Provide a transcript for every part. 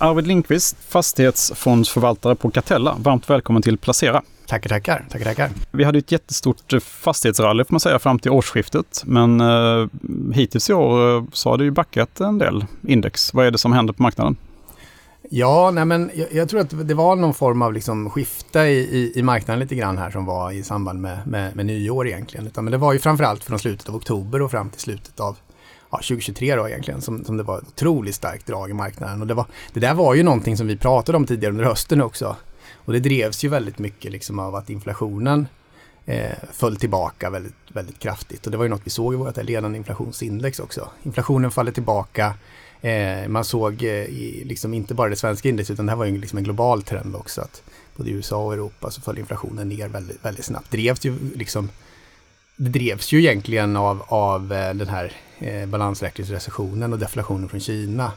Arvid Lindqvist, fastighetsfondsförvaltare på Catella. Varmt välkommen till Placera. Tackar, tackar. tackar, tackar. Vi hade ett jättestort fastighetsrally får man säga fram till årsskiftet. Men eh, hittills i år eh, så har det ju backat en del index. Vad är det som händer på marknaden? Ja, nej men jag, jag, tror att det var någon form av liksom skifte i, i, i, marknaden lite grann här som var i samband med, med, med nyår egentligen. Utan, men det var ju framförallt från slutet av oktober och fram till slutet av ja, 2023 då egentligen som, som det var ett otroligt starkt drag i marknaden. Och det, var, det där var ju någonting som vi pratade om tidigare under hösten också. Och det drevs ju väldigt mycket liksom av att inflationen eh, föll tillbaka väldigt, väldigt kraftigt. Och det var ju något vi såg i vårt ledande inflationsindex också. Inflationen faller tillbaka. Eh, man såg eh, liksom inte bara det svenska indexet utan det här var ju liksom en global trend också. Att både i USA och Europa så föll inflationen ner väldigt, väldigt snabbt. Drevs ju liksom det drevs ju egentligen av, av eh, den här eh, balansräkningsrecessionen och deflationen från Kina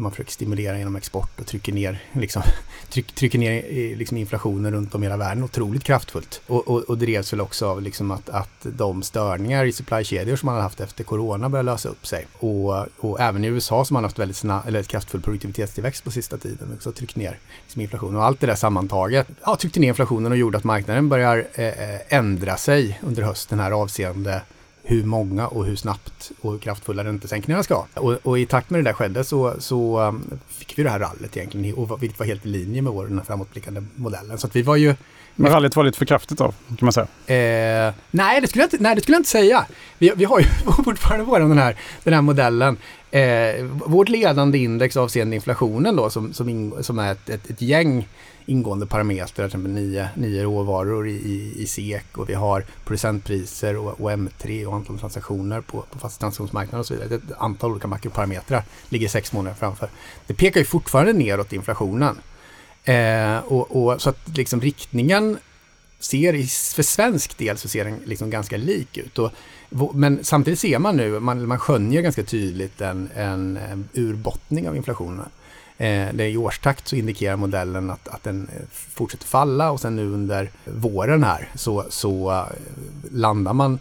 man försöker stimulera genom export och trycker ner, liksom, tryck, trycker ner eh, liksom inflationen runt om i hela världen otroligt kraftfullt. Och, och, och drevs väl också av liksom att, att de störningar i supplykedjor som man har haft efter corona börjar lösa upp sig. Och, och även i USA som man har haft väldigt snabb, eller kraftfull produktivitetstillväxt på sista tiden också tryckt ner liksom inflationen. Och allt det där sammantaget ja, tryckte ner inflationen och gjorde att marknaden börjar eh, eh ändra sig under hösten här avseende hur många och hur snabbt och hur kraftfulla räntesänkningarna ska. Och, och i takt med det där skedde så, så um, fick vi det här rallet egentligen, och vilket var helt i linje med vår den här framåtblickande modellen. Så vi var ju men rallyt var lite för kraftigt då, kan man säga? Eh, nej, det skulle jag inte, nej, det skulle jag inte säga. Vi, vi har ju fortfarande vår, den, här, den här modellen. Eh, vårt ledande index avseende inflationen då, som, som, in, som är ett, ett, ett gäng ingående parametrar, till exempel nio, nio råvaror i, i, i SEK och vi har producentpriser och, och M3 och antal transaktioner på, på fastighetstransaktionsmarknaden och så vidare. Ett antal olika makroparametrar ligger sex månader framför. Det pekar ju fortfarande neråt inflationen. Eh, och, och, så att liksom riktningen ser, för svensk del så ser den liksom ganska lik ut. Och, men samtidigt ser man nu, man, man skönjer ganska tydligt en, en urbottning av inflationen. Eh, det I årstakt så indikerar modellen att, att den eh, fortsätter falla och sen nu under våren här så, så eh, landar man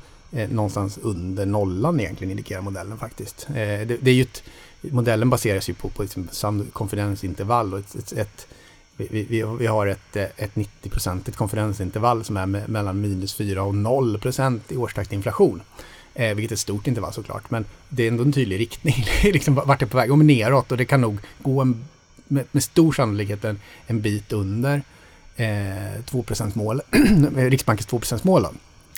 någonstans under nollan egentligen indikerar modellen faktiskt. Det, det, är ju ett, modellen baseras ju på, på liksom konfidensintervall och ett, ett, ett vi, vi, vi, har ett, ett 90-procentigt konfidensintervall som är mellan minus 4 och 0 procent i årstakt inflation. Eh, vilket är ett stort intervall såklart, men det är ändå en tydlig riktning. liksom vart det är på väg? Om neråt och det kan nog gå en, med, med stor sannolikhet en, en bit under eh, 2 mål, Riksbankens 2% mål.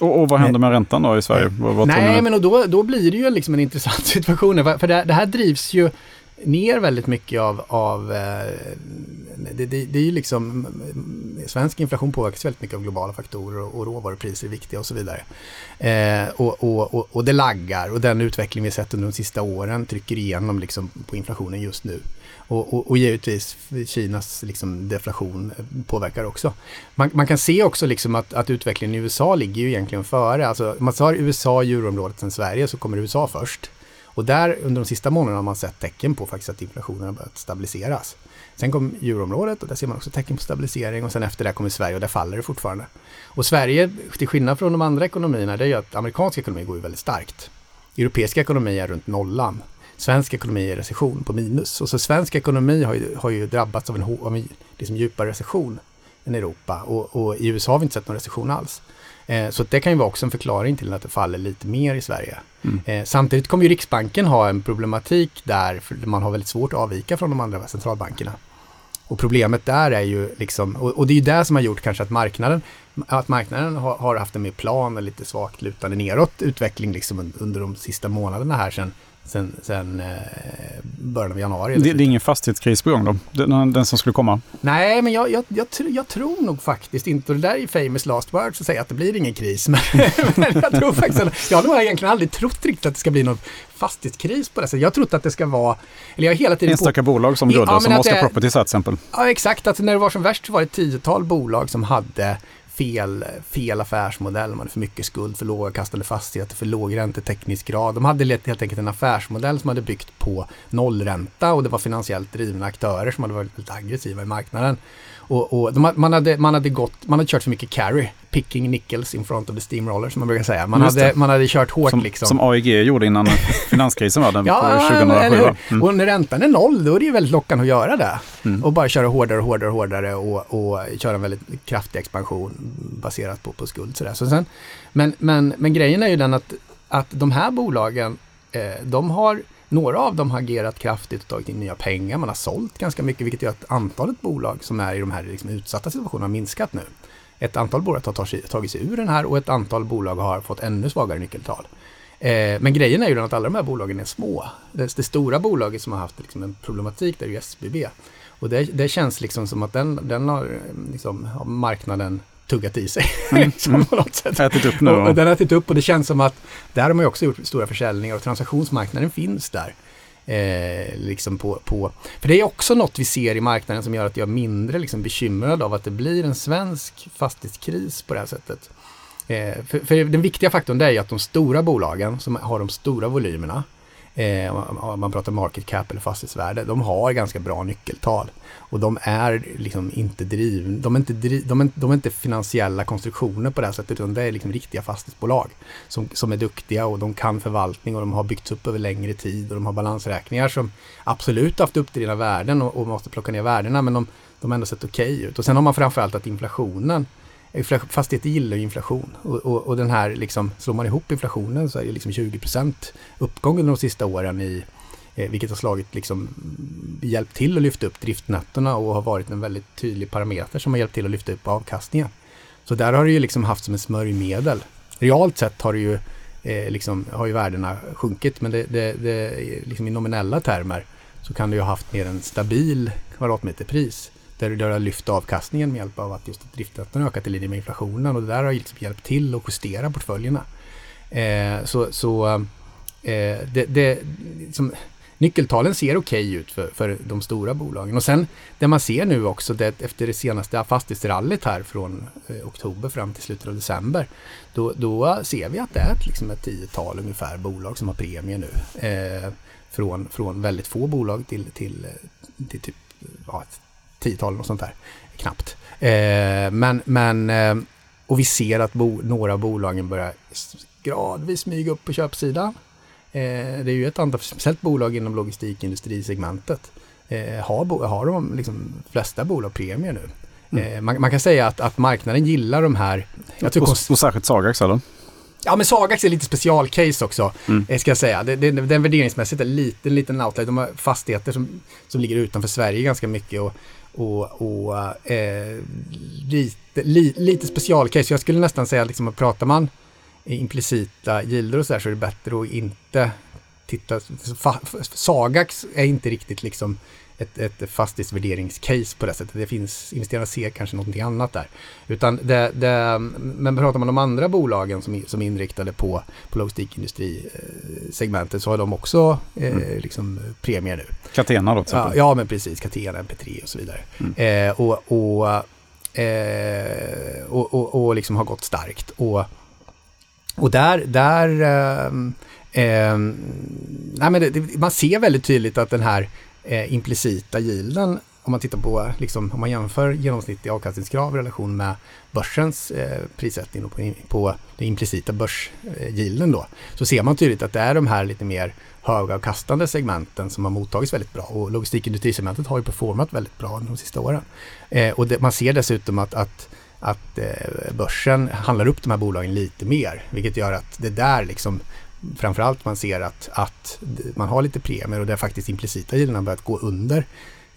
Och, och, vad händer med räntan då i Sverige? Vad, vad Nej, men då, då blir det ju liksom en intressant situation. För det, det här drivs ju ner väldigt mycket av, av eh, det, det, det, är ju liksom, svensk inflation påverkas väldigt mycket av globala faktorer och, och råvarupriser är viktiga och så vidare. Eh, och, och, och, det laggar och den utveckling vi sett under de sista åren trycker igenom liksom på inflationen just nu. Och, och, och givetvis Kinas liksom deflation påverkar också. Man, man kan se också liksom att, att, utvecklingen i USA ligger ju egentligen före. Alltså, man tar USA, euroområdet, än Sverige så kommer USA först. Och där under de sista månaderna har man sett tecken på faktiskt att inflationen har börjat stabiliseras. Sen kom euroområdet och där ser man också tecken på stabilisering och sen efter det kommer Sverige och där faller det fortfarande. Och Sverige, till skillnad från de andra ekonomierna, det är ju att amerikansk ekonomi går ju väldigt starkt. Europeisk ekonomi är runt nollan. Svensk ekonomi är recession på minus. Och så svensk ekonomi har ju, har ju drabbats av en, av en liksom djupare recession än Europa. Och, och, i USA har vi inte sett någon recession alls. Eh, så det kan ju vara också en förklaring till att det faller lite mer i Sverige. Mm. Eh, samtidigt kommer ju Riksbanken ha en problematik där man har väldigt svårt att avvika från de andra centralbankerna. Och problemet där är ju liksom, och, och det är ju det som har gjort kanske att marknaden, att marknaden har, har haft en mer plan och lite svagt lutande neråt utveckling liksom under de sista månaderna här sedan sen, sen eh, början av januari. Det, det, är ingen fastighetskris på gång då? Den, den som skulle komma? Nej, men jag, jag, jag, jag, tror nog faktiskt inte, och det där är famous last words att säga att det blir ingen kris, men, men jag tror faktiskt att, jag har nog egentligen aldrig trott riktigt att det ska bli någon fastighetskris på det sättet. Jag har trott att det ska vara, eller jag har hela tiden... Enstaka på, bolag som Gudde, ja, som Oscar Properties till exempel. Ja, exakt. Att när det var som värst så var det ett tiotal bolag som hade fel, fel affärsmodell. man hade för mycket skuld, för lågavkastande fastigheter, för låg ränteteknisk grad. De hade helt enkelt en affärsmodell som hade byggt på nollränta och det var finansiellt drivna aktörer som hade varit väldigt aggressiva i marknaden. Och, och de, man, hade, man, hade gått, man hade kört för mycket carry picking nickels in front of the steamroller som man brukar säga. Man, hade, man hade kört hårt som, liksom. Som AIG gjorde innan finanskrisen var den ja, på 2007. Mm. Och när räntan är noll då är det ju väldigt lockande att göra det. Mm. Och bara köra hårdare och hårdare och hårdare och, och köra en väldigt kraftig expansion baserat på, på skuld. Sådär. Så sen, men, men, men grejen är ju den att, att de här bolagen, eh, de har några av dem har agerat kraftigt och tagit in nya pengar. Man har sålt ganska mycket vilket gör att antalet bolag som är i de här liksom utsatta situationerna har minskat nu. Ett antal bolag har tagit sig ur den här och ett antal bolag har fått ännu svagare nyckeltal. Eh, men grejen är ju att alla de här bolagen är små. Det, det stora bolaget som har haft liksom en problematik där är ju SBB. Och det, det, känns liksom som att den, den har, eh, liksom, har marknaden tuggat i sig. Mm. mm. på något sätt. Ätit upp nu. Och, och den har ätit upp och det känns som att där har man ju också gjort stora försäljningar och transaktionsmarknaden finns där. Eh, liksom på, på, för det är också något vi ser i marknaden som gör att jag är mindre liksom bekymrad av att det blir en svensk fastighetskris på det här sättet. Eh, för, för, den viktiga faktorn det är att de stora bolagen som har de stora volymerna eh, om man pratar market cap eller fastighetsvärde, de har ganska bra nyckeltal. Och de är liksom inte driv, de är inte, driv, de är, de är inte finansiella konstruktioner på det här sättet, utan det är liksom riktiga fastighetsbolag som, som är duktiga och de kan förvaltning och de har byggts upp över längre tid och de har balansräkningar som absolut haft uppdrivna värden och, och måste plocka ner värdena, men de, de har ändå sett okej okay ut. Och sen har man framförallt att inflationen Fastigheter gillar ju inflation och, och, och, den här liksom, slår man ihop inflationen så är det liksom 20 uppgång under de sista åren i eh, vilket har slagit liksom mm, hjälpt till att lyfta upp driftnätterna och har varit en väldigt tydlig parameter som har hjälpt till att lyfta upp avkastningen. Så där har det ju liksom haft som ett smörjmedel. Realt sett har det ju eh, liksom, har ju värdena sjunkit men det, det, det, liksom i nominella termer så kan det ju ha haft mer en stabil kvadratmeterpris där det har lyft avkastningen med hjälp av att just driften ökat i linje med inflationen och det där har liksom hjälpt till att justera portföljerna. Eh, så så eh, det, det, som, nyckeltalen ser okej okay ut för, för de stora bolagen. Och sen det man ser nu också det, efter det senaste fastighetsrallyt här från eh, oktober fram till slutet av december. Då, då ser vi att det är ett, liksom ett tiotal ungefär bolag som har premie nu. Eh, från, från väldigt få bolag till, till, till typ ja, tiotal och sånt där. Knappt. Eh, men, men eh, och vi ser att bo, några av bolagen börjar gradvis smyga upp på köpsidan. Eh, det är ju ett antal, speciellt bolag inom logistikindustrisegmentet. Eh, har, har de liksom flesta bolag premier nu. Mm. Man, man, kan säga att, att marknaden gillar de här... Jag och, och särskilt Sagax eller? Ja men Sagax är lite specialcase också, mm. Ska jag säga. Det, det, den värderingsmässigt är lite, en liten outlet. De har fastigheter som, som ligger utanför Sverige ganska mycket och och, och eh, lite, li, lite specialcase. Jag skulle nästan säga liksom att pratar man implicita gilder och så där så är det bättre att inte titta. Sagax är inte riktigt liksom ett, ett fastighetsvärderingscase på det sättet. Det finns, investerarna ser kanske någonting annat där. Utan det, det, men pratar man om andra bolagen som, som är inriktade på, på logistikindustrisegmentet så har de också eh, mm. liksom premier nu. Catena då till ja, ja, men precis. Catena, MP3 och så vidare. Mm. Eh, och, och, eh, och, och, och, liksom har gått starkt. Och, och där, där eh, eh nej men det, man ser väldigt tydligt att den här eh, implicita yielden om man tittar på, liksom, om man jämför genomsnittlig avkastningskrav i relation med börsens eh, prissättning på, på den implicita börsgilden eh, då, så ser man tydligt att det är de här lite mer högavkastande segmenten som har mottagits väldigt bra och logistikindustrisegmentet har ju performat väldigt bra de sista åren. Eh, och det, man ser dessutom att, att, att eh, börsen handlar upp de här bolagen lite mer, vilket gör att det där liksom framförallt man ser att, att man har lite premier och det är faktiskt implicita gilden har börjat gå under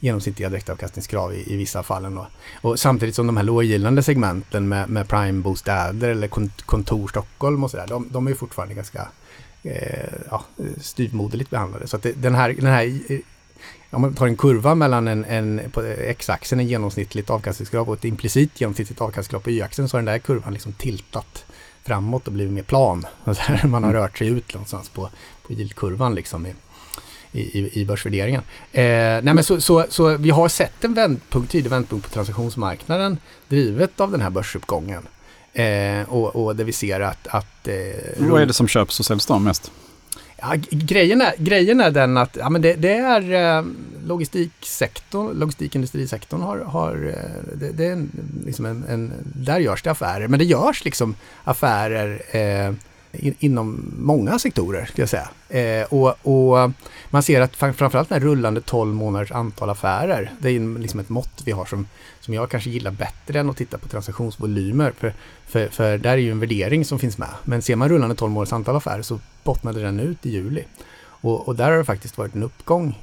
genomsnittliga direktavkastningskrav i, i vissa fall. Och samtidigt som de här låggillande segmenten med, med Prime-bostäder eller kontor Stockholm och sådär, de, de är fortfarande ganska eh, ja, styvmoderligt behandlade. Så att det, den här, den här om man tar en kurva mellan en, en på x-axeln, en genomsnittligt avkastningskrav och ett implicit genomsnittligt avkastningskrav på y-axeln, så har den där kurvan liksom tiltat framåt och blivit mer plan. Man har mm. rört sig ut någonstans på, på yieldkurvan liksom i, i, i börsvärderingen. Eh, nej men så, så, så, vi har sett en vändpunkt, tydlig vändpunkt på transaktionsmarknaden drivet av den här börsuppgången. Eh, och, och där vi ser att... att eh, Vad är det som köps och säljs då mest? Ja, grejen, är, grejen är den att ja, men det, det är eh, logistiksektorn, logistikindustrisektorn har, har eh, det, det, är en, liksom en, en, där görs det affärer, men det görs liksom affärer eh, in, inom många sektorer, ska jag säga. Eh, och, och, man ser att framförallt den här rullande 12 månaders antal affärer, det är liksom ett mått vi har som, som jag kanske gillar bättre än att titta på transaktionsvolymer. För, för, för där är ju en värdering som finns med. Men ser man rullande 12 månaders antal affärer så bottnade den ut i juli. Och, och där har det faktiskt varit en uppgång,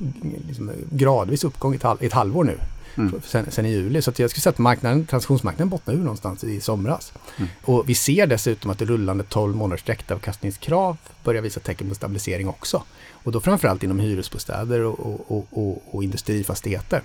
liksom gradvis uppgång i ett, ett halvår nu. Mm. Sen, sen, i juli. Så jag skulle säga att marknaden, transaktionsmarknaden bottnar ur någonstans i somras. Mm. Och vi ser dessutom att det rullande 12 månaders direktavkastningskrav börjar visa tecken på stabilisering också. Och då framförallt inom hyresbostäder och, och, och, och industrifastigheter.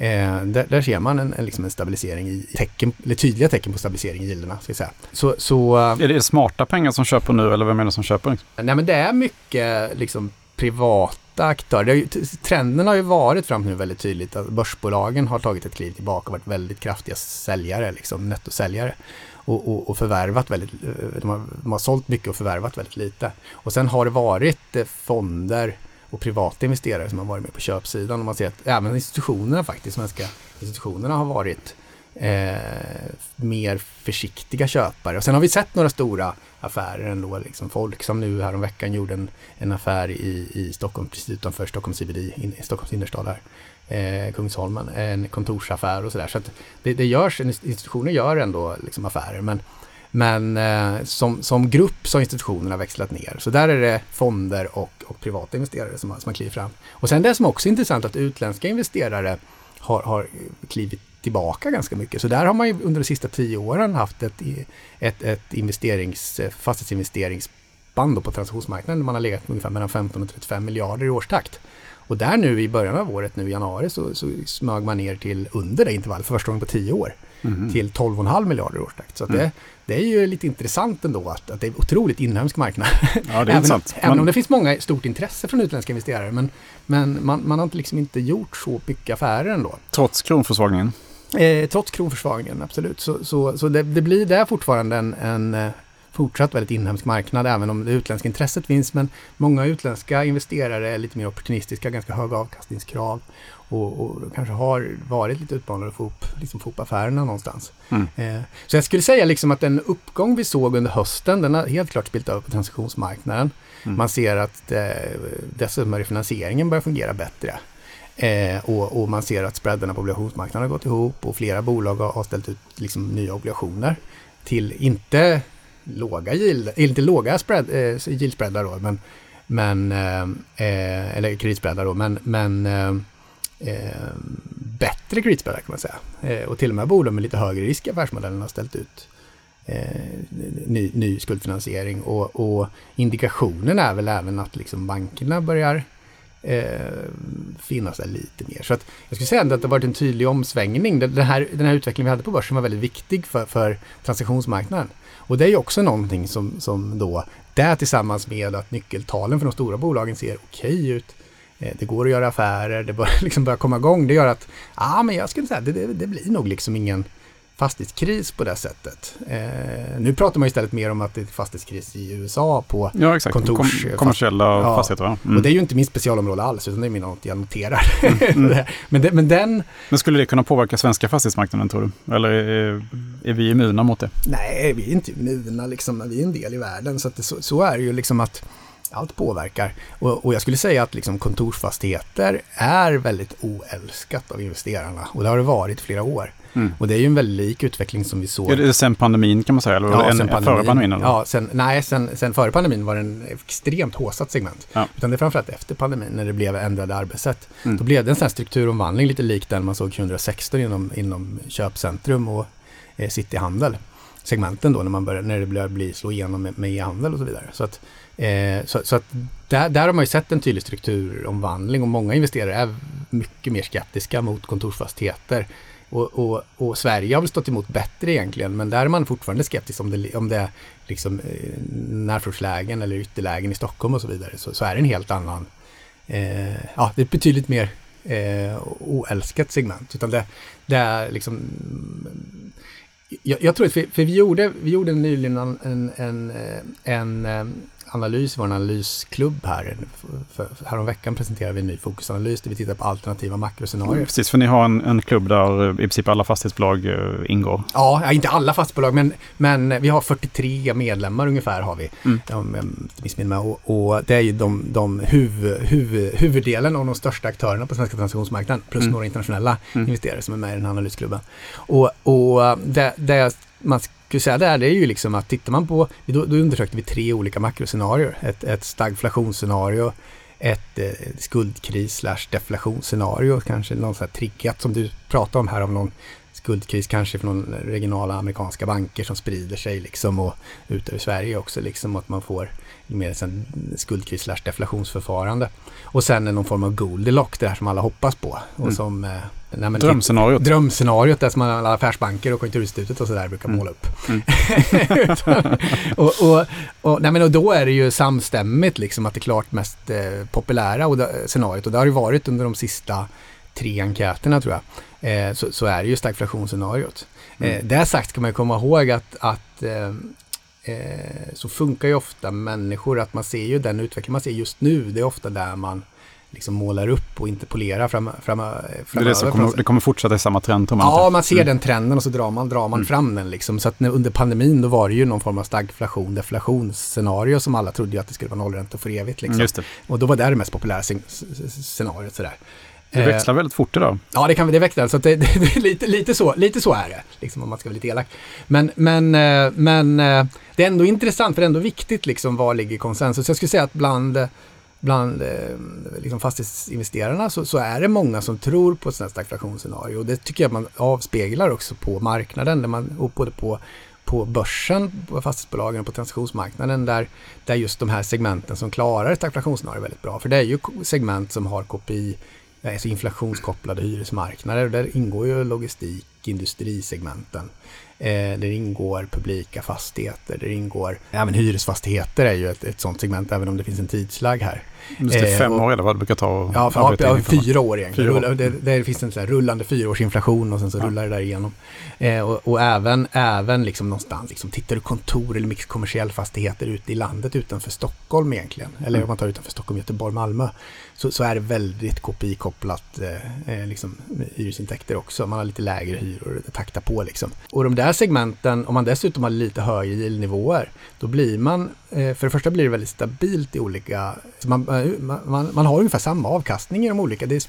Eh, där, där, ser man en, en, liksom en stabilisering i tecken, eller tydliga tecken på stabilisering i gilderna. Ska säga. Så, så, är det smarta pengar som köper nu eller vem är det som köper? Nej men det är mycket liksom privata aktörer. Ju, trenden har ju varit fram nu väldigt tydligt att börsbolagen har tagit ett kliv tillbaka och varit väldigt kraftiga säljare, liksom nettosäljare. Och, och, och, förvärvat väldigt, de har, de har sålt mycket och förvärvat väldigt lite. Och sen har det varit eh, fonder och privata investerare som har varit med på köpsidan. Och man ser att även institutionerna faktiskt, svenska institutionerna har varit eh, mer försiktiga köpare. Och sen har vi sett några stora affärer ändå. Liksom folk som nu häromveckan gjorde en, en affär i, i Stockholm, precis utanför Stockholm CBD, in, i Stockholms innerstad här. Eh, Kungsholmen, en kontorsaffär och sådär. Så att det, det görs, institutioner gör ändå liksom affärer. Men, men eh, som, som grupp så har institutionerna växlat ner. Så där är det fonder och, och privata investerare som, som har klivit fram. Och sen det som också är intressant att utländska investerare har, har klivit tillbaka ganska mycket. Så där har man ju under de sista tio åren haft ett, ett, ett investerings, fastighetsinvesteringsband på transaktionsmarknaden. Man har legat ungefär mellan 15 och 35 miljarder i årstakt. Och där nu i början av året, nu i januari, så, så smög man ner till under det intervallet för första gången på tio år. Mm. Till 12,5 miljarder i årstakt. Så mm. det, det är ju lite intressant ändå att, att det är otroligt inhemsk marknad. Ja, det även, även om det finns många stort intresse från utländska investerare. Men, men man, man har inte, liksom inte gjort så mycket affärer ändå. Trots kronförsvagningen? Eh, trots kronförsvagningen, absolut. Så, så, så det, det blir där fortfarande en, en eh, fortsatt väldigt inhemsk marknad, även om det utländska intresset finns. Men många utländska investerare är lite mer opportunistiska, ganska höga avkastningskrav och, och kanske har varit lite utmanande att få upp, liksom få upp affärerna någonstans. Mm. Eh, så jag skulle säga liksom att den uppgång vi såg under hösten, den har helt klart spilt över på transaktionsmarknaden. Mm. Man ser att eh, dessutom refinansieringen börjar fungera bättre. Eh, och, och, man ser att spreadarna på obligationsmarknaden har gått ihop och flera bolag har, har ställt ut liksom, nya obligationer till inte låga yield, inte låga spread, eh, yieldspreadar då, men, men eh, eh eller kreditspreadar då, men, men eh, bättre kreditspreadar kan man säga. Eh, och till och med bolag med lite högre risk i affärsmodellen har ställt ut eh, ny, ny skuldfinansiering och, och indikationen är väl även att liksom bankerna börjar eh, finnas där lite mer. Så att jag skulle säga att det har varit en tydlig omsvängning. Den här, den här utvecklingen vi hade på börsen var väldigt viktig för, för transaktionsmarknaden. Och det är ju också någonting som, som då, det tillsammans med att nyckeltalen för de stora bolagen ser okej ut. Eh, det går att göra affärer, det börjar liksom börja komma igång. Det gör att, ja men jag skulle säga det, det, det blir nog liksom ingen fastighetskris på det sättet. Eh, nu pratar man istället mer om att det är fastighetskris i USA på ja, exakt. kontors... Kom, kommersiella ja. fastigheter. Mm. Och det är ju inte min specialområde alls, utan det är något jag noterar. Mm. men, det, men, den... Men skulle det kunna påverka svenska fastighetsmarknaden tror du? Eller är, är vi immuna mot det? Nej, vi är inte immuna liksom. Vi är en del i världen, så, det, så, så är det ju liksom att allt påverkar. Och, och, jag skulle säga att liksom kontorsfastigheter är väldigt oälskat av investerarna. Och det har det varit i flera år. Mm. Och det är ju en väldigt lik utveckling som vi såg. Är det sen pandemin kan man säga? Eller ja, en, sen pandemin. före pandemin? Eller? Ja, sen, nej, sen, sen före pandemin var det en extremt håsat segment. Ja. Utan det är framförallt efter pandemin när det blev ändrade arbetssätt. Mm. Då blev det en sån här strukturomvandling lite lik den man såg 2016 inom, inom köpcentrum och eh, cityhandel. Segmenten då när, man började, när det började bli, slå igenom med, med e-handel och så vidare. Så att, eh, så, så, att där, där har man ju sett en tydlig strukturomvandling och många investerare är mycket mer skeptiska mot kontorsfastigheter och, och, och, Sverige har väl stått emot bättre egentligen, men där är man fortfarande skeptisk om det, om det är liksom, eh, närförortslägen eller ytterlägen i Stockholm och så vidare. Så, så är det en helt annan, eh, ja, det är ett betydligt mer eh, oälskat segment. Utan det, det är liksom, jag, jag tror att, för, för, vi gjorde, vi gjorde nyligen en, en, en, eh, en eh, analys, vår analysklubb här. För, för häromveckan presenterade vi en ny fokusanalys där vi tittar på alternativa makroscenarier. Mm, precis, för ni har en, en klubb där i princip alla fastighetsbolag ingår. Ja, inte alla fastighetsbolag, men, men vi har 43 medlemmar ungefär har vi. Mm. Om jag missminner mig. Och, och, det är ju de, de huvud, huvud, huvuddelen av de största aktörerna på svenska transaktionsmarknaden plus mm. några internationella mm. investerare som är med i den här analysklubben. Och, och det, det man skulle där, det är ju liksom att tittar man på, då, då undersökte vi tre olika makroscenarier. Ett, ett stagflationsscenario, ett eh, skuldkris slash deflationsscenario, kanske någon sån här triggat som du pratade om här om någon skuldkris kanske från regionala amerikanska banker som sprider sig liksom och ut över Sverige också liksom att man får mer en skuldkris slash deflationsförfarande. Och sen någon form av Goldilocks, det här som alla hoppas på. Och mm. som, eh, nej, men drömscenariot. Drömscenariot, det som alla affärsbanker och Konjunkturinstitutet och sådär brukar mm. måla upp. Mm. och, och, och, nej, men och då är det ju samstämmigt liksom att det klart mest eh, populära och scenariot. Och det har det varit under de sista tre enkäterna tror jag. Eh, så, så, är det ju stagflationsscenariot. Mm. Eh, det sagt ska man komma ihåg att, att eh, eh, så funkar ju ofta människor att man ser ju den utveckling man ser just nu. Det är ofta där man liksom målar upp och interpolerar fram, fram, framöver. Det, det, kommer, det kommer fortsätta i samma trend? Man ja, inte. man ser mm. den trenden och så drar man, drar man mm. fram den. Liksom. Så att när, under pandemin då var det ju någon form av stagflation, deflationsscenario som alla trodde att det skulle vara nollränta för evigt. Liksom. Det. Och då var det det mest populära scenariot. Sådär. Det växlar väldigt fort idag. Ja, det kan det växlar. Så det, det, det, lite, lite, så, lite så är det, liksom, om man ska vara lite elak. Men, men, eh, men eh, det är ändå intressant, för det är ändå viktigt liksom, var ligger konsensus. Jag skulle säga att bland, bland eh, liksom fastighetsinvesterarna så, så är det många som tror på ett sådant här stagflationsscenario. Och det tycker jag man avspeglar också på marknaden, där man, och både på på börsen, på fastighetsbolagen och på transaktionsmarknaden där, där just de här segmenten som klarar ett stagflationsscenario väldigt bra. För det är ju segment som har KPI eh, alltså inflationskopplade hyresmarknader. Där ingår ju logistik, industrisegmenten. Eh, där ingår publika fastigheter, där ingår även hyresfastigheter är ju ett, ett sånt segment även om det finns en tidslagg här. Just det, fem eh, år eller vad det brukar ta? Ja, för, ja, fyra år egentligen. Fyra år. Det, det, finns en sån rullande fyraårsinflation och sen så ja. rullar det där igenom. Eh, och, och, även, även liksom någonstans, liksom, tittar du kontor eller mycket kommersiell fastigheter ute i landet utanför Stockholm egentligen, eller mm. om man tar utanför Stockholm, Göteborg, Malmö, så, så är det väldigt KPI-kopplat eh, eh, liksom, hyresintäkter också. Man har lite lägre hyror, det taktar på liksom. Och de där segmenten, om man dessutom har lite högre yield-nivåer, då blir man, eh, för det första blir det väldigt stabilt i olika, man, eh, man, man, har ungefär samma avkastning i de olika, det är,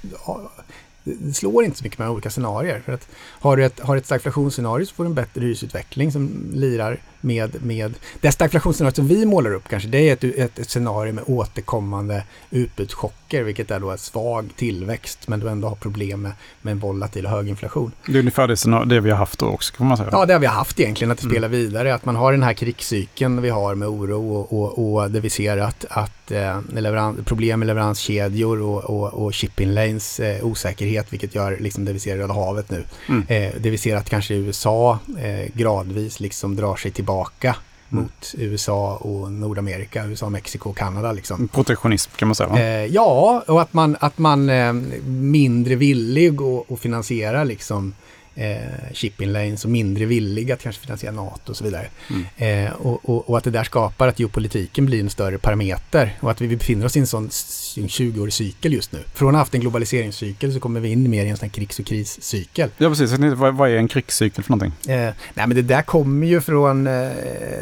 det slår inte så mycket med olika scenarier. För att har du ett, har ett stagflationsscenario så får du en bättre hyresutveckling som lirar med, med det stagflationsscenario som vi målar upp kanske, det är ett, ett, ett scenario med återkommande utbudschocker, vilket är då en svag tillväxt, men du ändå har problem med, med en volatil och hög inflation. Det är ungefär det, det vi har haft då också, kan man säga. Ja, det har vi haft egentligen, att det mm. spelar vidare, att man har den här krigscykeln vi har med oro och, och, och där vi ser att, att eh, leverans, problem med leveranskedjor och, och, och shipping lanes eh, osäkerhet, vilket gör liksom det vi ser i Röda havet nu. Mm. Eh, det vi ser att kanske USA eh, gradvis liksom drar sig tillbaka mm. mot USA och Nordamerika, USA, Mexiko och Kanada. Liksom. Protektionism kan man säga? Eh, ja, och att man, att man eh, mindre villig att finansiera liksom, eh, shipping lanes och mindre villig att kanske finansiera NATO och så vidare. Mm. Eh, och, och, och, att det där skapar att geopolitiken blir en större parameter och att vi befinner oss i en sån 20-årig cykel just nu. Från att ha haft en globaliseringscykel så kommer vi in mer i en sån här krigs och kriscykel. Ja, precis. Vad, vad är en krigscykel för någonting? Eh, nej, men det där kommer ju från, eh,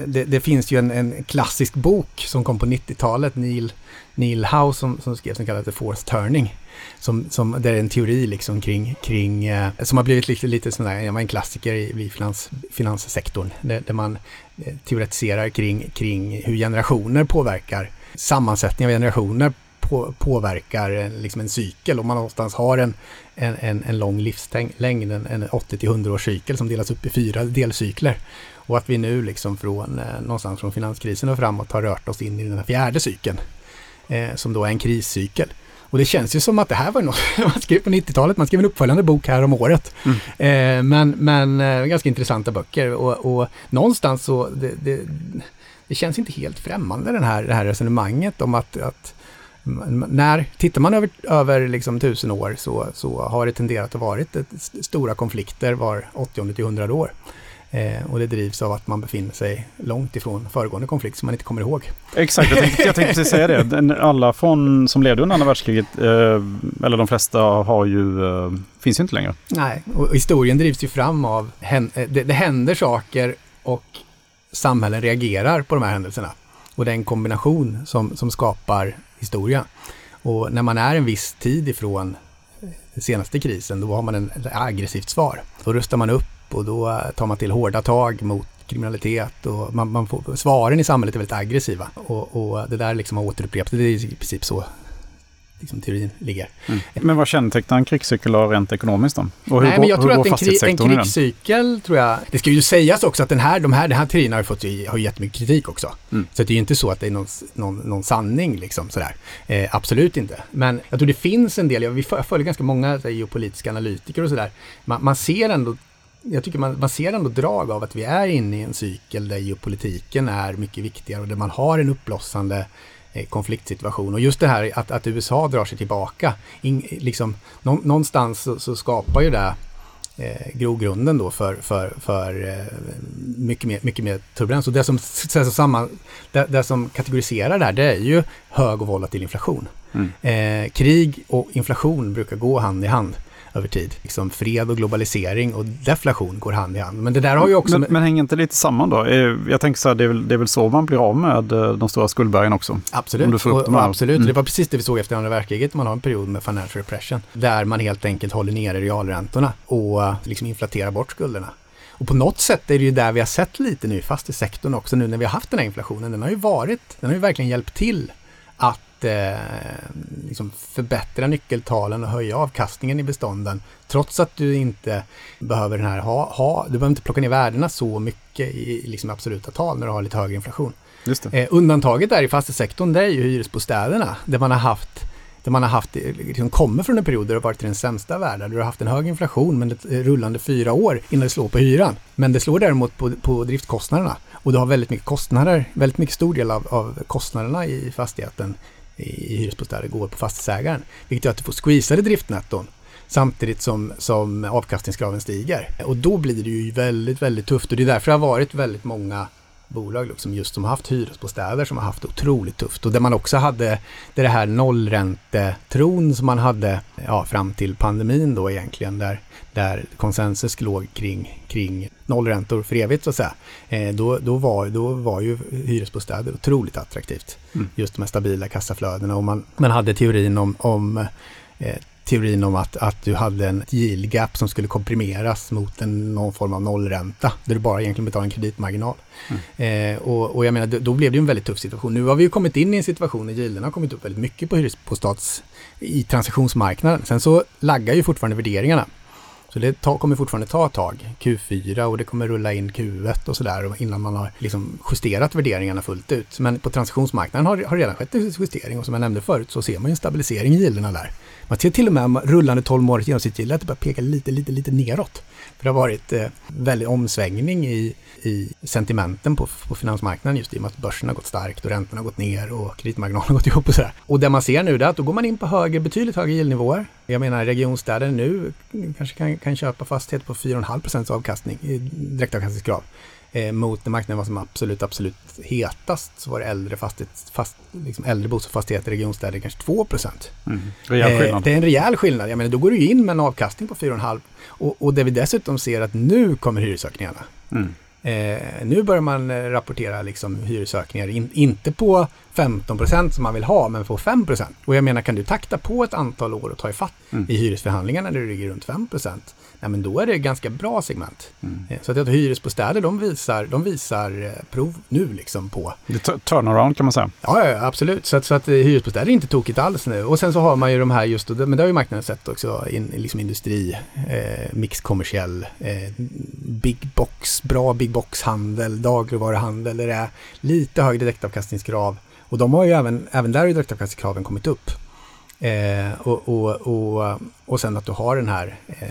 det, det, finns ju en, en, klassisk bok som kom på 90-talet, Neil, Neil Howe som, som skrev, som kallas The Fourth Turning som, som, det är en teori liksom kring, kring eh, som har blivit lite, lite sån där, en klassiker i, i finans, finanssektorn, där, där man eh, teoretiserar kring, kring hur generationer påverkar, sammansättning av generationer på, påverkar eh, liksom en cykel. Om man någonstans har en, en, en, en lång livslängd, en, en 80-100 års cykel som delas upp i fyra delcykler. Och att vi nu liksom från eh, någonstans från finanskrisen och framåt har rört oss in i den här fjärde cykeln. Eh, som då är en kriscykel. Och det känns ju som att det här var något man skrev på 90-talet. Man skrev en uppföljande bok här om året. Mm. Eh, men men eh, ganska intressanta böcker. Och, och någonstans så, det, det, det, känns inte helt främmande den här, det här resonemanget om att, att när, tittar man över, över liksom tusen år så, så har det tenderat att vara stora konflikter var 80 till 100 år. Eh, och det drivs av att man befinner sig långt ifrån föregående konflikt som man inte kommer ihåg. Exakt, jag tänkte, jag tänkte precis säga det. Alla från, som levde under andra världskriget, eh, eller de flesta, har ju, eh, finns ju inte längre. Nej, och historien drivs ju fram av, eh, det, det händer saker och samhällen reagerar på de här händelserna. Och det är en kombination som, som skapar historia. Och när man är en viss tid ifrån den senaste krisen, då har man en, ett aggressivt svar. Då rustar man upp och då tar man till hårda tag mot kriminalitet och man, man får, svaren i samhället är väldigt aggressiva. Och, och det där liksom har återupprepats. Det är i princip så liksom, teorin ligger. Mm. Men vad kännetecknar en krigscykel rent ekonomiskt då? Och hur Nej, men jag tror att en, kri en krigscykel, tror jag, det ska ju sägas också att den här, de här, den här teorin har ju fått har jättemycket kritik också. Mm. Så det är ju inte så att det är någon, någon, någon sanning liksom sådär. Eh, absolut inte. Men jag tror det finns en del, jag, vi följer ganska många geopolitiska analytiker och sådär. Man, man ser ändå jag tycker man, man ser ändå drag av att vi är inne i en cykel där geopolitiken är mycket viktigare och där man har en uppblossande eh, konfliktsituation. Och just det här att, att USA drar sig tillbaka. In, liksom, någonstans så, så, skapar ju det eh, grogrunden då för, för, för eh, mycket, mer, mycket mer turbulens. Och det som, samman, det, det, som kategoriserar det här det är ju hög och volatil inflation. Mm. Eh, krig och inflation brukar gå hand i hand över tid. Liksom fred och globalisering och deflation går hand i hand. Men det där har ju också... Men, men hänger inte lite samman då? Eh, jag tänker så här, det är, väl, det är väl så man blir av med eh, de stora skuldbergen också? Absolut. Och, och absolut. Mm. Det var precis det vi såg efter andra världskriget. Man har en period med financial repression. Där man helt enkelt håller nere realräntorna och eh, liksom inflaterar bort skulderna. Och på något sätt är det ju där vi har sett lite nu i fastighetssektorn också nu när vi har haft den här inflationen. Den har ju varit, den har ju verkligen hjälpt till att eh, liksom förbättra nyckeltalen och höja avkastningen i bestånden. Trots att du inte behöver den här ha, ha du behöver inte plocka ner värdena så mycket i liksom absoluta tal när du har lite högre inflation. Eh, undantaget där i fastighetssektorn det är ju hyresbostäderna där man har haft där man har haft, liksom kommer från en period där det har varit den sämsta världen. Du har haft en hög inflation men ett rullande fyra år innan det slår på hyran. Men det slår däremot på, på driftkostnaderna. Och du har väldigt mycket kostnader, väldigt mycket stor del av, av kostnaderna i fastigheten i hyresbostäder går på fastighetsägaren. Vilket gör att du får squeezade driftnetton samtidigt som, som avkastningskraven stiger. Och då blir det ju väldigt, väldigt tufft och det är därför det har varit väldigt många bolag liksom just som har haft hyresbostäder som har haft det otroligt tufft. Och där man också hade det, här nollräntetron som man hade ja, fram till pandemin då egentligen. Där, där konsensus låg kring, kring nollräntor för evigt så att säga. Eh, då, då, var, då var ju hyresbostäder otroligt attraktivt. Mm. Just de här stabila kassaflödena och man, man hade teorin om, om eh, teorin om att, att du hade en yield gap som skulle komprimeras mot en, någon form av nollränta. Där du bara egentligen betalar en kreditmarginal. Mm. Eh, och, och, jag menar, då blev det ju en väldigt tuff situation. Nu har vi ju kommit in i en situation där yielderna har kommit upp väldigt mycket på hyresbostats i transaktionsmarknaden. Sen så laggar ju fortfarande värderingarna. Så det ta, kommer fortfarande ta ett tag, Q4 och det kommer rulla in Q1 och sådär innan man har liksom justerat värderingarna fullt ut. Men på transaktionsmarknaden har, har redan skett en justering och som jag nämnde förut så ser man ju en stabilisering i gilderna där. Man ser till och med rullande 12 månaders genomsnittsgilde att det börjar peka lite, lite, lite neråt. För det har varit eh, väldigt omsvängning i, i sentimenten på, på finansmarknaden just i och med att börsen har gått starkt och räntorna har gått ner och kreditmarginalen har gått ihop och sådär. Och det man ser nu är att då går man in på högre, betydligt högre yieldnivåer. Jag menar regionstäder nu kanske kan, kan köpa fastighet på 4,5 procents avkastning i direktavkastningskrav. Eh, mot när marknaden var som absolut, absolut hetast så var det äldre, fastighet, fast, liksom äldre bostadsfastigheter i regionstäder kanske 2 procent. Mm. Eh, det är en rejäl skillnad. Jag menar, då går du in med en avkastning på 4,5 och, och det vi dessutom ser att nu kommer hyresökningarna. Mm. Eh, nu börjar man eh, rapportera liksom hyresökningar, in, inte på 15 procent som man vill ha, men på 5 procent. Och jag menar, kan du takta på ett antal år och ta ifatt mm. i hyresförhandlingarna där det ligger runt 5 procent, nej, men då är det ganska bra segment. Mm. Eh, så att hyresbostäder, de visar, de visar eh, prov nu liksom på... Det är turnaround kan man säga. Ja, ja absolut. Så att, så att eh, hyresbostäder är inte tokigt alls nu. Och sen så har man ju de här just, men det har ju marknaden sett också, in, liksom industri, eh, mixkommersiell, eh, big box, bra big box-handel, dagligvaruhandel, där det är lite högre direktavkastningskrav. Och de har ju även, även där har ju direktavkastningskraven kommit upp. Eh, och, och, och, och sen att du har den här eh,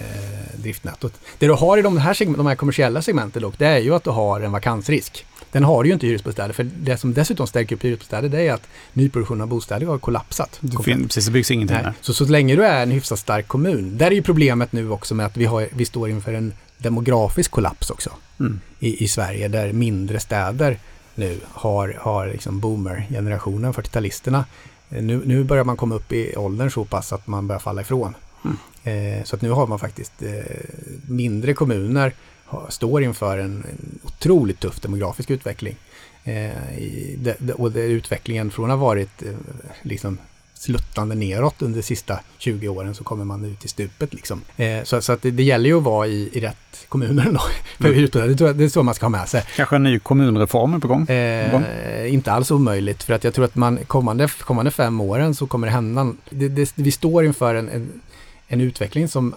driftnettot. Det du har i de här, segment, de här kommersiella segmenten dock, det är ju att du har en vakansrisk. Den har du ju inte i hyresbostäder, för det som dessutom stärker upp hyresbostäder det är att nyproduktionen av bostäder har kollapsat. Det finns, precis, det byggs ingenting Nej. Så, så länge du är en hyfsat stark kommun, där är ju problemet nu också med att vi, har, vi står inför en demografisk kollaps också Mm. i, i Sverige där mindre städer nu har, har liksom boomer-generationen, 40-talisterna. Eh, Nu, nu börjar man komma upp i åldern så pass att man börjar falla ifrån. Eh, så att nu har man faktiskt eh, mindre kommuner står inför en, otroligt tuff demografisk utveckling. Och utvecklingen från att ha varit liksom sluttande neråt under de sista 20 åren så kommer man ut i stupet liksom. Eh, så, så att det, det gäller ju att vara i, i rätt kommuner då. För Mm. det är så man ska ha med sig. Kanske en ny kommunreform är på gång? Eh, inte alls omöjligt för att jag tror att man kommande, kommande fem åren så kommer det hända. Det, det, vi står inför en, en, en utveckling som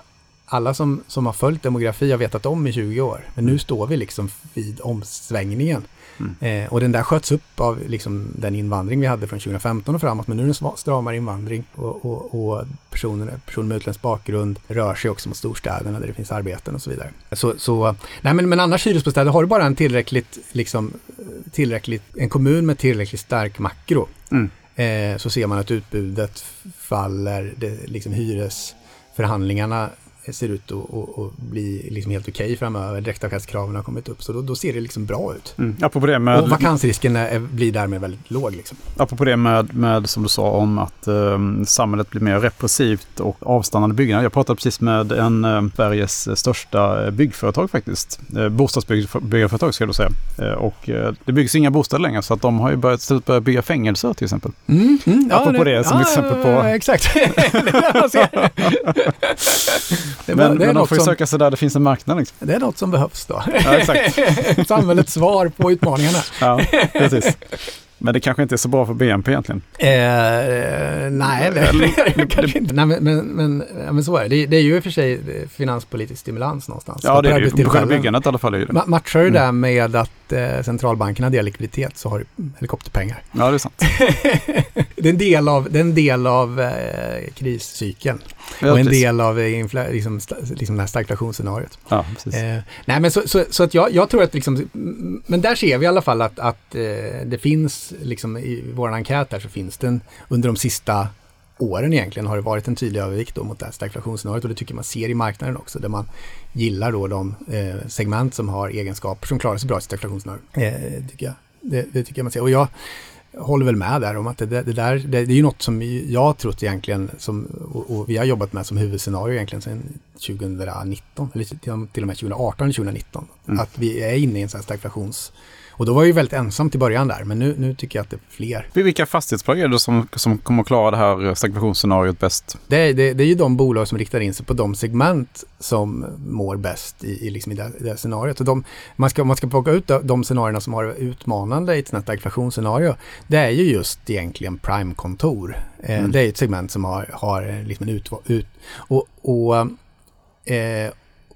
alla som, som har följt demografi har vetat om i 20 år. Men nu står vi liksom vid omsvängningen. Mm. Eh, och den där sköts upp av liksom den invandring vi hade från 2015 och framåt. Men nu är det en stramare invandring och, och, och personer, personer med utländsk bakgrund rör sig också mot storstäderna där det finns arbeten och så vidare. Så, så nej men, men annars hyresbostäder har du bara en tillräckligt, liksom, tillräckligt, en kommun med tillräckligt stark makro. Mm. Eh, så ser man att utbudet faller, det, liksom hyresförhandlingarna ser ut att, att, att bli liksom helt okej framöver. Direktavkastkraven har kommit upp, så då, då ser det liksom bra ut. Mm. Apropå det med... Och vakansrisken är, blir därmed väldigt låg. Liksom. Apropå det med, med som du sa om att eh, samhället blir mer repressivt och avstannande byggande. Jag pratade precis med en eh, Sveriges största eh, byggföretag faktiskt. Eh, bostadsbyggföretag ska jag då säga. Eh, och eh, det byggs inga bostäder längre så att de har ju börjat, börjat bygga fängelser till exempel. Mm, mm, Apropå det som exempel på- Exakt. det, Men, det, men de får ju söka sig där det finns en marknad. Liksom. det är något som behövs då. Ja, exakt. Samhällets svar på utmaningarna. Ja, precis. Men det kanske inte är så bra för BNP egentligen. Eh, nej, det, det, kanske inte. Nej, men, men, men, så är det. det. Är ju i och för sig eh, finanspolitisk stimulans någonstans. Ja, det är det ju. Själva byggandet i alla fall. Är det. Ma- Matchar du Mm. det med att eh, centralbankerna delar likviditet så har du helikopterpengar. Ja, det är sant. det är en del av, det en del av eh, kriscykeln. Ja, och en precis. del av eh, infla, liksom, liksom det här stagflationsscenariot. Ja, precis. Eh, nej, men så, så, så att jag, jag tror att liksom, men där ser vi i alla fall att, att eh, det finns, liksom i vår enkät här så finns det en, under de sista åren egentligen har det varit en tydlig övervikt mot det här stagflationsscenariot och det tycker man ser i marknaden också där man gillar då de eh, segment som har egenskaper som klarar sig bra i stagflationsscenariot. Eh, tycker jag. Det, det tycker jag man ser. Och jag håller väl med där om att det, det, det där, det, det är ju något som jag har trott egentligen som, och, och vi har jobbat med som huvudscenario egentligen sedan 2019, eller till, till och med 2018 eller 2019. Mm. Att vi är inne i en sån här stagflations... Och då var jag ju väldigt ensam till början där, men nu, nu tycker jag att det är fler. Vilka fastighetsbolag är det som, som kommer att klara det här stagflationsscenariot bäst? Det, det, det är ju de bolag som riktar in sig på de segment som mår bäst i, i, liksom i det, det scenariot. Och de, man, ska, man ska plocka ut de, de scenarierna som har utmanande i ett här stagflationsscenario. Det är ju just egentligen prime-kontor. Eh, Mm. Det är ett segment som har, har liksom en ut... ut och, och, eh,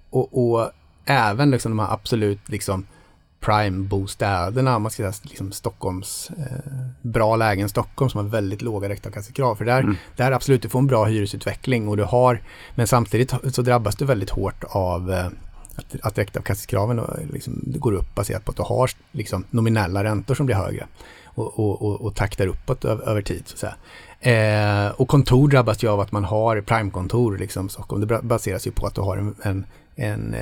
och, och även liksom de här absolut liksom prime-bostäderna, man ska säga liksom Stockholms, eh, bra lägen Stockholm som har väldigt låga direktavkastningskrav. För där, Mm. där absolut, du får en bra hyresutveckling och du har, men samtidigt så drabbas du väldigt hårt av eh, att, att direktavkastningskraven då, liksom, går upp baserat på att du har liksom, nominella räntor som blir högre och, och, och, och taktar uppåt över, över tid. Så att säga. Eh, och kontor drabbas ju av att man har primekontor liksom, Stockholm. Det baseras ju på att du har en, en, en eh,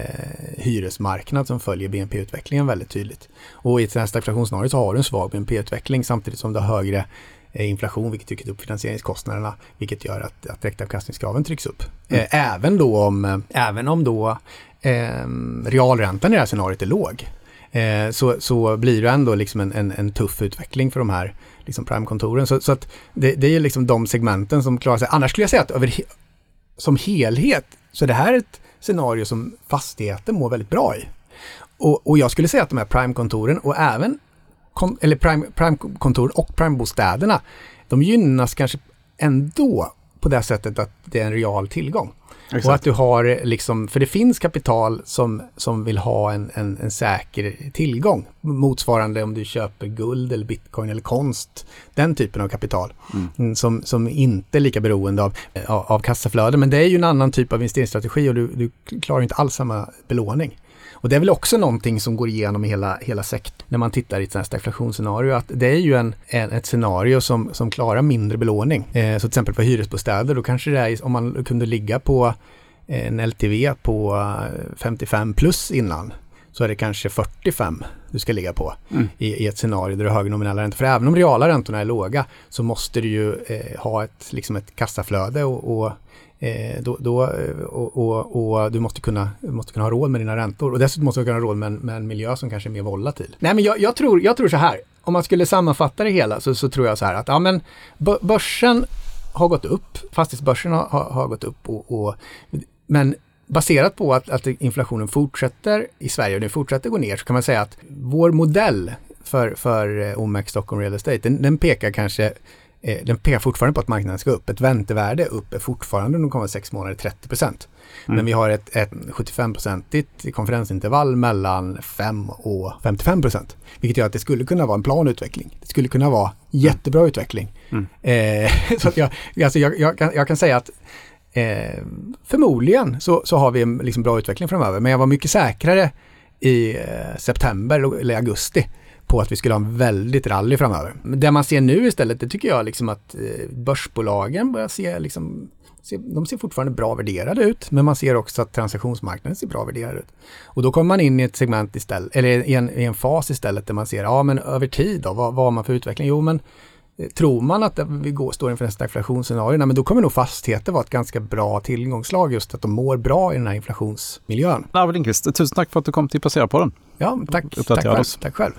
hyresmarknad som följer BNP-utvecklingen väldigt tydligt. Och i ett sådant här stagflationsscenario så har du en svag BNP-utveckling samtidigt som du har högre eh, inflation, vilket trycker upp finansieringskostnaderna, vilket gör att, att direktavkastningskraven trycks upp. Mm. Eh, även då om, eh, även om då eh, realräntan i det här scenariot är låg, eh, så, så blir det ändå liksom en, en, en tuff utveckling för de här liksom prime-kontoren. Så, så att det, det är liksom de segmenten som klarar sig. Annars skulle jag säga att över, som helhet så är det här ett scenario som fastigheter mår väldigt bra i. Och, och jag skulle säga att de här prime-kontoren och även kon, eller prime, prime-kontor och prime-bostäderna, de gynnas kanske ändå på det sättet att det är en real tillgång. Exakt. Och att du har liksom, för det finns kapital som, som vill ha en, en, en säker tillgång. Motsvarande om du köper guld eller bitcoin eller konst. Den typen av kapital. Mm. Mm, Som, som inte är lika beroende av, av, av kassaflöde. Men det är ju en annan typ av investeringsstrategi och du, du klarar inte alls samma belåning. Och det är väl också någonting som går igenom i hela, hela sektorn när man tittar i ett sånt här stagflationsscenario. Att det är ju en, en, ett scenario som, som klarar mindre belåning. Eh, så till exempel för hyresbostäder, då kanske det är, om man kunde ligga på en LTV på 55 plus innan så är det kanske 45 du ska ligga på mm. i, i, ett scenario där du har högre nominella räntor. För även om reala räntorna är låga så måste du ju eh, ha ett, liksom ett kassaflöde och, och eh, Eh, då, då eh, och, och, och, du måste kunna, måste kunna ha råd med dina räntor. Och dessutom måste du kunna ha råd med en, med en miljö som kanske är mer volatil. Nej men jag, jag, tror, jag tror så här, om man skulle sammanfatta det hela så, så tror jag så här att ja, men börsen har gått upp, fastighetsbörsen har, har, har gått upp och, och men baserat på att, att inflationen fortsätter i Sverige och den fortsätter gå ner så kan man säga att vår modell för, för eh, OMX Stockholm Real Estate, den, den pekar kanske den pekar fortfarande på att marknaden ska upp. Ett väntevärde upp är fortfarande de kommande sex månader 30 procent. Mm. Men vi har ett, ett 75-procentigt konferensintervall mellan 5 och 55 procent. Vilket gör att det skulle kunna vara en plan utveckling. Det skulle kunna vara jättebra mm. utveckling. Mm. Eh, så jag, alltså jag, jag, kan, jag kan säga att Eh, förmodligen så, så har vi en liksom bra utveckling framöver, men jag var mycket säkrare i eh, september eller augusti på att vi skulle ha en väldigt rally framöver. Men det man ser nu istället, det tycker jag liksom att eh, börsbolagen börjar se liksom de ser fortfarande bra värderade ut, men man ser också att transaktionsmarknaden ser bra värderad ut. Och då kommer man in i ett segment istället, eller i en, i en fas istället där man ser, ja men över tid då, vad, vad har man för utveckling? Jo men Tror man att vi går, står inför nästa inflationsscenario, men då kommer nog fastigheter vara ett ganska bra tillgångslag just att de mår bra i den här inflationsmiljön. Arvid Lindqvist, tusen tack för att du kom till Placera på den. Ja, tack. Tack själv. tack själv.